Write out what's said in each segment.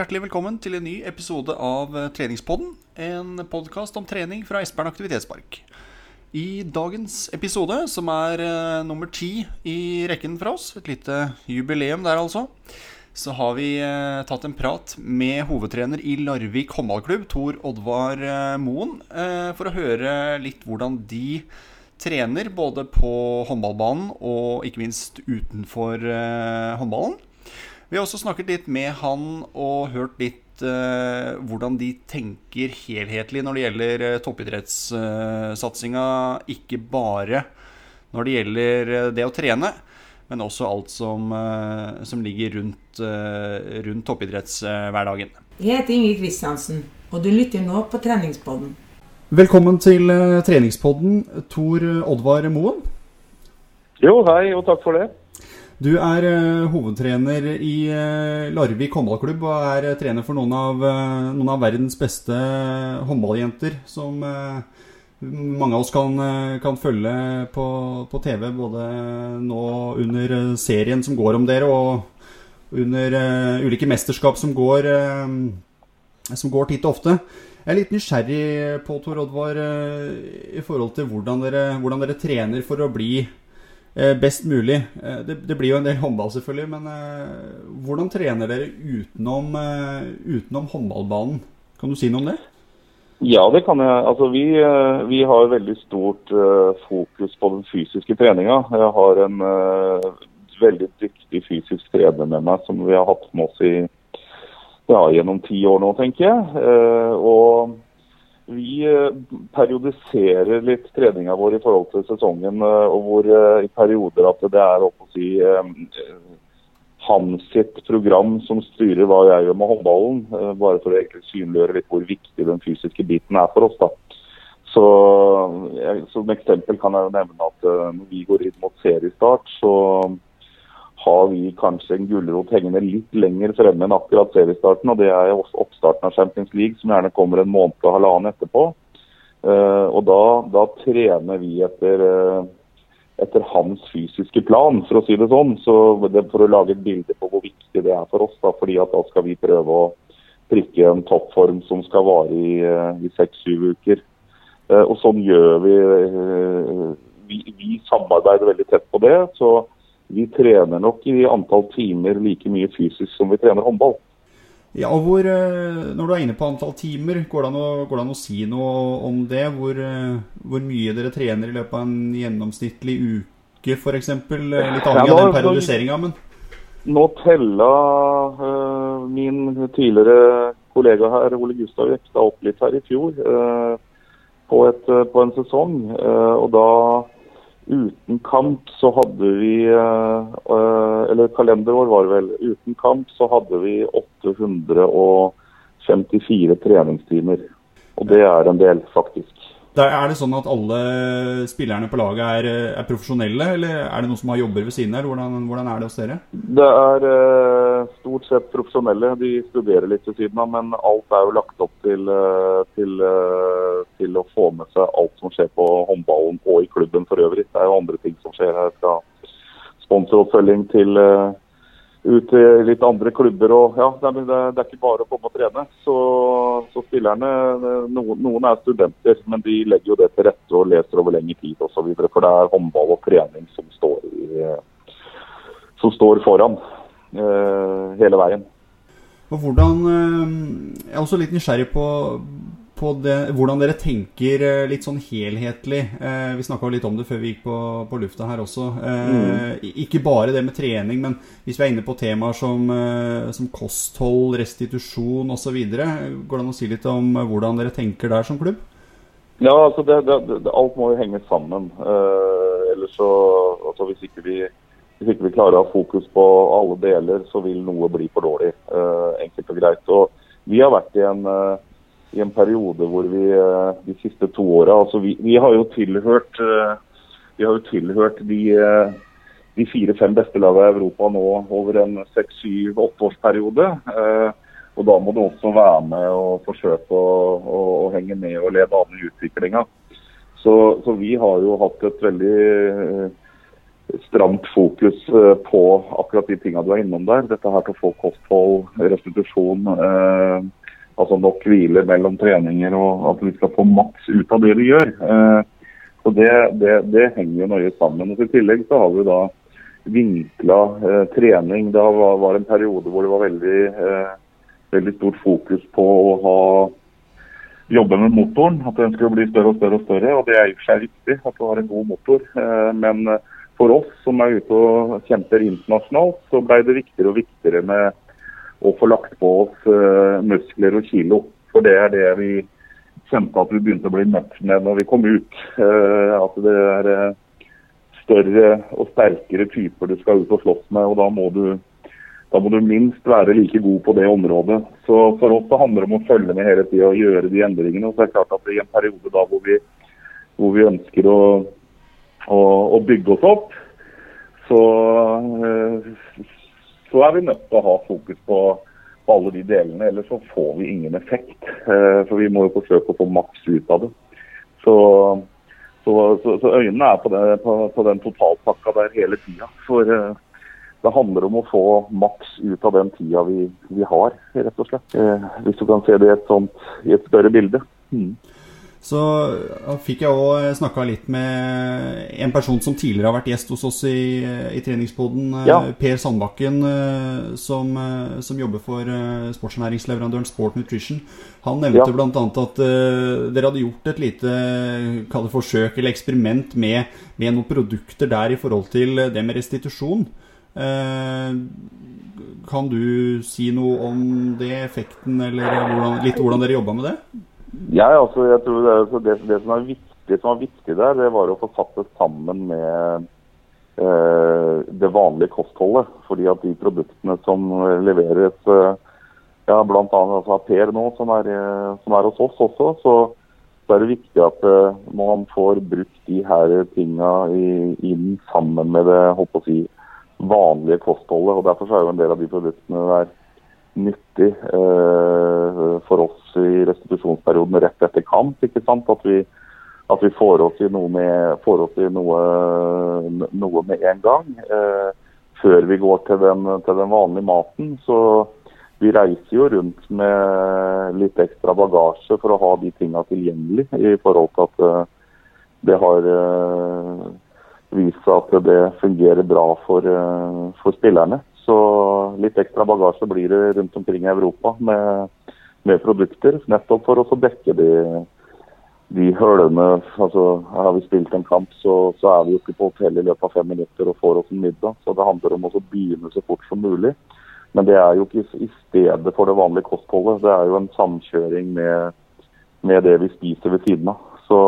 Hjertelig velkommen til en ny episode av eh, Treningspodden. En podkast om trening fra Espern aktivitetspark. I dagens episode, som er uh, nummer ti i rekken fra oss, et lite jubileum der altså, så har vi uh, tatt en prat med hovedtrener i Larvik håndballklubb, Tor Oddvar uh, Moen, for å høre litt hvordan de trener både på håndballbanen og ikke minst utenfor håndballen. Vi har også snakket litt med han og hørt litt uh, hvordan de tenker helhetlig når det gjelder uh, toppidrettssatsinga. Uh, ikke bare når det gjelder uh, det å trene, men også alt som, som ligger rundt, rundt toppidrettshverdagen. Jeg heter Ingrid Kristiansen, og du lytter nå på Treningspodden. Velkommen til Treningspodden, Tor Oddvar Moen. Jo, hei, og takk for det. Du er uh, hovedtrener i uh, Larvik håndballklubb og er uh, trener for noen av, noen av, verdens beste håndballjenter, som mange av oss kan, kan følge på, på, TV, både nå under serien som går om dere, og under ulike mesterskap som går, som går titt og ofte. Jeg er litt nysgjerrig på, Tor Oddvar, i forhold til hvordan dere, hvordan dere trener for å bli Eh, best mulig. Eh, det, det, blir jo en del håndball, selvfølgelig, men eh, hvordan trener dere utenom, utenom, håndballbanen? Kan du si noe om det? Ja, det kan jeg. Altså, vi, vi har veldig stort fokus på den fysiske treninga. Jeg har en veldig dyktig fysisk trener med meg som vi har hatt med oss i, ja, gjennom ti år nå, tenker jeg. Og vi eh, periodiserer litt treninga vår i forhold til sesongen. Eh, og hvor eh, i perioder at det er å si, hans sitt program som styrer hva jeg gjør med håndballen. Bare for å synliggjøre litt hvor viktig den fysiske biten er for oss. da. Så Som eksempel kan jeg nevne at når vi går inn mot seriestart, så har vi kanskje en gulrot hengende litt lenger fremme enn akkurat seriestarten. og Det er oppstarten av Champions League, som gjerne kommer en måned og halvannen etterpå. Uh, og da, da, trener vi etter, uh, etter, hans fysiske plan, for å si det sånn. Så det, For å lage et bilde på hvor viktig det er for oss. Da, fordi da skal vi prøve å prikke en toppform som skal vare i, i seks-syv uker. og sånn gjør vi, vi. Vi samarbeider veldig tett på det. så vi trener nok i antall timer like mye fysisk som vi trener håndball. Ja, og hvor, eh, Når du er inne på antall timer, går det an å, det an å si noe om det? Hvor, eh, hvor, mye dere trener i løpet av en gjennomsnittlig uke f.eks.? Litt avhengig av den periodiseringa, men Nå tella uh, min tidligere kollega her, Ole Gustav Jekstad, opp litt her i fjor uh, på, et, uh, på, en sesong. og da Uten kamp så hadde vi eh, eh, Eller kalenderår var det vel. Uten kamp så hadde vi 854 treningstimer. Og det er en del, faktisk. Er det sånn at alle spillerne på laget er, er, profesjonelle, eller er det noen som har jobber ved siden her? Hvordan, hvordan er det hos dere? Det er uh, stort sett profesjonelle. De studerer litt ved siden av, men alt er jo lagt opp til, uh, til, til, å få med seg alt som skjer på håndballen og i klubben for øvrig. Det er jo andre ting som skjer her, fra sponsoroppfølging til ut til litt andre klubber. og ja, det, er, ikke bare å komme og trene. Så, så spillerne, noen, noen, er studenter, men de legger jo det til rette og leser over lengre tid osv. For det er håndball og trening som står, i, som står foran eh, hele veien. Og hvordan, eh, Jeg er også litt nysgjerrig på på det, hvordan dere tenker eh, litt sånn helhetlig. Eh, vi snakka litt om det før vi gikk på, på lufta her også. Eh, mm. Ikke bare det med trening, men hvis vi er inne på temaer som, eh, som kosthold, restitusjon osv., går det an å si litt om hvordan dere tenker der som klubb? Ja, altså det, det, alt må jo henge sammen. Eh, ellers så, altså hvis ikke vi hvis ikke vi klarer å ha fokus på alle deler, så vil noe bli for dårlig. Enkelt og greit. Og vi har vært i en i en periode hvor vi eh, de siste to åra altså vi, vi, har jo tilhørt eh, vi har jo tilhørt de, eh, de fire-fem beste lagene i Europa nå over en seks-syv-åtte-årsperiode. Og da må du også være med og forsøke å, å, å henge med og lede an i utviklinga. Så, så, vi har jo hatt et veldig stramt fokus på akkurat de tinga du er innom der. Dette her til å få kosthold, restitusjon, eh, altså nok hvile mellom treninger og at vi skal få maks ut av det vi gjør. Eh, så det, det, det, henger jo nøye sammen. Og I tillegg så har vi da vinkla eh, trening. Det var, var, en periode hvor det var veldig, eh, veldig stort fokus på å ha jobbe med motoren. At den skulle bli større og større og større. Og det er i og for seg riktig at du har en god motor. Eh, men for oss som er ute og kjemper internasjonalt, så ble det viktigere og viktigere med å få lagt på oss uh, muskler og kilo. For det er det vi kjente at vi begynte å bli møtt med når vi kom ut. Uh, at det er uh, større og sterkere typer du skal ut og slåss med. og da må du da må du minst være like god på det området. Så For oss det handler om å følge med hele tida og gjøre de endringene. og så er det klart at I en periode da hvor vi, hvor vi ønsker å å, å bygge oss opp, så, eh, så, er vi nødt til å ha fokus på, på alle de delene. Ellers så får vi ingen effekt. Eh, for vi må jo forsøke å få maks ut av det. Så, så, så øynene er på, det, på, på den totalpakka der hele tida. For eh, det handler om å få maks ut av den tida vi, vi har, rett og slett. hvis du kan se det i et, sånt, i et større bilde. Mm. Så fikk jeg òg snakka litt med en person som tidligere har vært gjest hos oss i, i treningspodden. Ja. Per Sandbakken, eh, som, eh, som, jobber for eh, sportsnæringsleverandøren Sport Nutrition. Han nevnte ja. bl.a. at uh, dere hadde gjort et lite det forsøk eller eksperiment med, med, noen produkter der i forhold til det med restitusjon. Uh, kan du si noe om det, effekten, eller hvordan, litt hvordan dere jobba med det? Ja, altså, jeg tror det, det, det, som viktig, som var viktig der, det var å få satt det sammen med eh, det vanlige kostholdet. Fordi at de produktene som leveres eh, ja, bl.a. Altså Per nå, som er, eh, som er, hos oss også, så, så er det viktig at eh, man får brukt de her tinga inn sammen med det holdt å si, vanlige kostholdet. og Derfor er jo en del av de produktene der nyttig eh, for oss i restitusjonsperioden rett etter kamp. ikke sant? At vi, at vi får oss i noe med, i noe, noe med en gang. Eh, før vi går til den, til den, vanlige maten. Så vi reiser jo rundt med litt ekstra bagasje for å ha de tinga tilgjengelig. I forhold til at eh, det har vist seg at det fungerer bra for, for spillerne. Litt ekstra bagasje blir det rundt omkring i Europa med, med produkter. Nettopp for å dekke de, de hølene. Altså, har vi spilt en kamp, så, så er vi jo ikke på hotellet i løpet av fem minutter og får oss en middag. Så det handler om å begynne så fort som mulig. Men det er jo ikke i stedet for det vanlige kostholdet. Det er jo en samkjøring med, med det vi spiser ved siden av. Så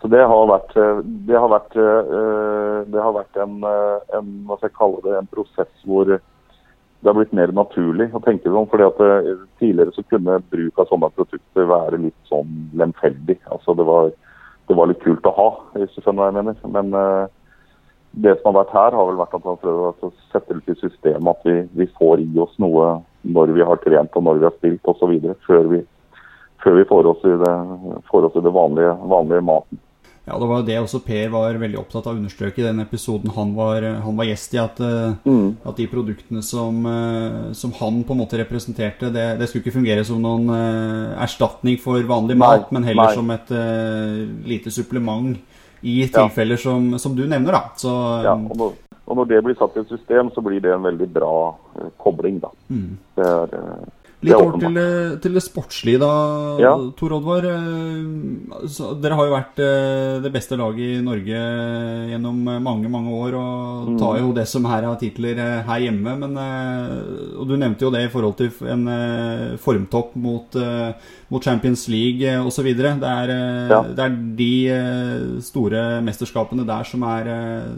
så det har vært, eh, det har vært, eh, det har vært en, eh, en, hva skal jeg kalle det, en prosess hvor det har blitt mer naturlig å tenke sånn. fordi at Tidligere så kunne bruk av sånne produkter være litt sånn lemfeldig. Altså det var, det var litt kult å ha, hvis du skjønner hva jeg mener. Men det som har vært her, har vel vært at man prøver å sette litt i systemet at vi, vi, får i oss noe når vi har trent og når vi har spilt osv. Før, vi, før vi får oss i det, får oss i det vanlige, vanlige maten. Ja, det var jo det også Per var veldig opptatt av å understreke i den episoden han var, han var gjest i. At, eh, mm. at de produktene som, eh, som, han på en måte representerte, det, det, skulle ikke fungere som noen uh, erstatning for vanlig nei, mat, men heller nei. som et uh, lite supplement i tilfeller ja. som, som, du nevner. da. Så, ja, og når, og når, det blir satt i et system, så blir det en veldig bra uh, kobling. da. Mm. Det er... Litt over til, til, det sportslige, da, ja. Tor Oddvar. Eh, dere har jo vært eh, det beste laget i Norge gjennom mange mange år. Og mm. tar jo det som her har titler eh, her hjemme. Men, og du nevnte jo det i forhold til en formtopp mot, mot Champions League osv. Det, er, ja. det er de store mesterskapene der som er,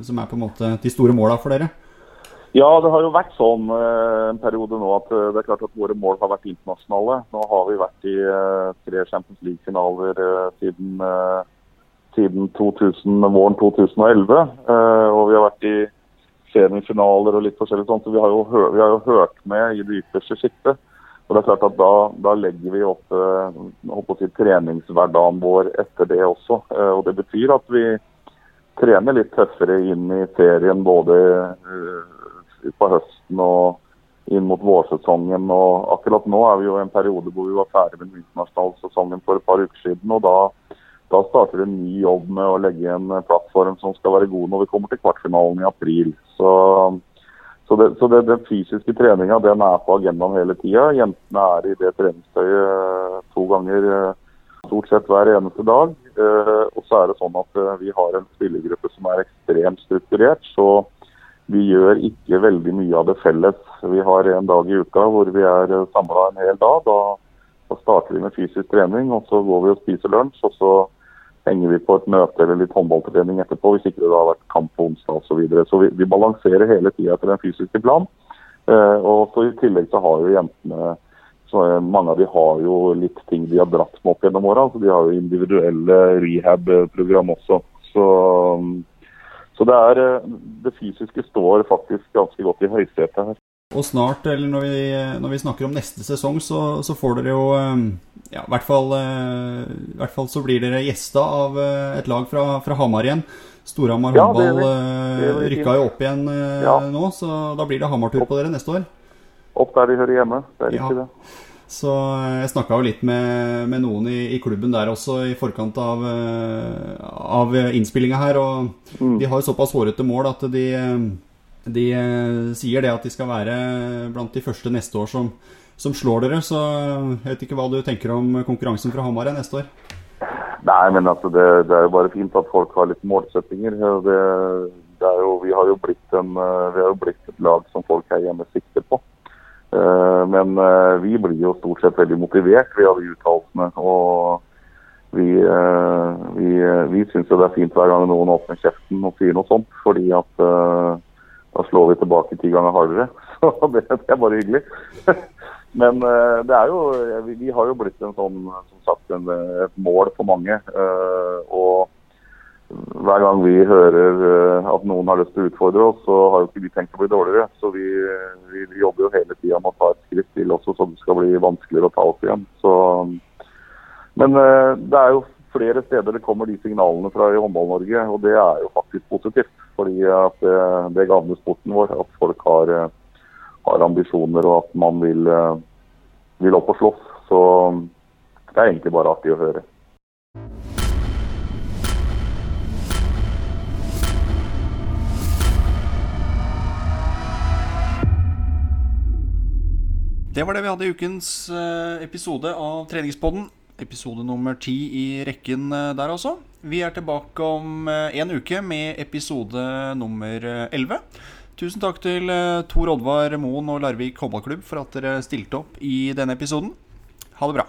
som er på en måte de store måla for dere? Ja, det har jo vært sånn eh, en periode nå at eh, det er klart at våre mål har vært internasjonale. Nå har vi vært i eh, tre Champions League-finaler siden, siden 2000, våren 2011. Og vi har vært i semifinaler og litt forskjellig sånt. Så vi har jo, vi har jo hørt med i det ytterste sjiktet. Og det er klart at da, da legger vi opp si, treningshverdagen vår etter det også. Og det betyr at vi trener litt tøffere inn i serien både på høsten og inn mot vårsesongen. og Akkurat nå er vi jo i en periode hvor vi var ferdig med den internasjonale sesongen for et par uker siden. og da, da starter en ny jobb med å legge en plattform som skal være god når vi kommer til kvartfinalen i april. Så, så, det, så det, den fysiske treninga den er på agendaen hele tida. Jentene er i det treningstøyet to ganger eh, stort sett hver eneste dag. Eh, og så er det sånn at eh, vi har en spillergruppe som er ekstremt strukturert. Så vi gjør ikke veldig mye av det felles. Vi har en dag i uka hvor vi er samla en hel dag. Da, da, starter vi med fysisk trening, og så går vi og spiser lunsj. Og så henger vi på et møte eller litt håndballtrening etterpå, hvis ikke det har vært kamp på onsdag osv. Så, videre. så vi, vi balanserer hele tida etter den fysiske planen. Eh, og så I tillegg så har jo jentene så Mange av de har jo litt ting de har dratt med opp gjennom åra. Altså de har jo individuelle rehab-program også. Så, så det, er, det fysiske står faktisk ganske godt i høysetet her. Og snart, eller når vi, når vi, snakker om neste sesong, så, så får dere jo ja, i hvert, fall, i hvert fall så blir dere gjesta av et lag fra, fra Hamar igjen. Storhamar ja, håndball rykka jo opp igjen ja. nå, så da blir det Hamar-tur på dere neste år opp der de hører hjemme. Det er riktig, ja. det. Så eh, jeg snakka jo litt med, med noen i, i, klubben der også i forkant av, eh, av innspillinga her. Og mm. de har jo såpass hårete mål at de, de, sier det at de skal være blant de første neste år som, som slår dere. Så jeg vet ikke hva du tenker om konkurransen fra Hamar neste år? Nei, men altså det, det, er jo bare fint at folk har litt målsettinger. Det, det jo, vi, har en, vi har jo blitt et lag som folk her hjemme. Eh, men eh, vi blir jo stort sett veldig motivert ved de uttalelsene. Og vi, eh, vi, vi syns det er fint hver gang noen åpner kjeften og sier noe sånt, fordi at da slår vi tilbake ti ganger hardere. Så det, det er bare hyggelig. Men det er jo, vi har jo blitt en sånn, som sagt, en, et mål for mange. Og hver gang vi hører eh, at noen har lyst til å utfordre oss, så har jo ikke vi tenkt å bli dårligere. Så vi, vi, jobber jo hele tida med å ta et skritt til også, så det skal bli vanskeligere å ta oss igjen. Så, men eh, det er jo flere steder det kommer de signalene fra i Håndball-Norge, og det er jo faktisk positivt. Fordi at det, det gagner sporten vår, at folk har, har, ambisjoner og at man vil, vil opp og slåss. Så det er egentlig bare artig å høre. Det var det vi hadde i ukens eh, episode av Treningspodden. Episode nummer ti i rekken eh, der også. Vi er tilbake om eh, en uke med episode nummer elleve. Tusen takk til Tor Oddvar Moen og Larvik håndballklubb for at dere stilte opp i denne episoden. Ha det bra.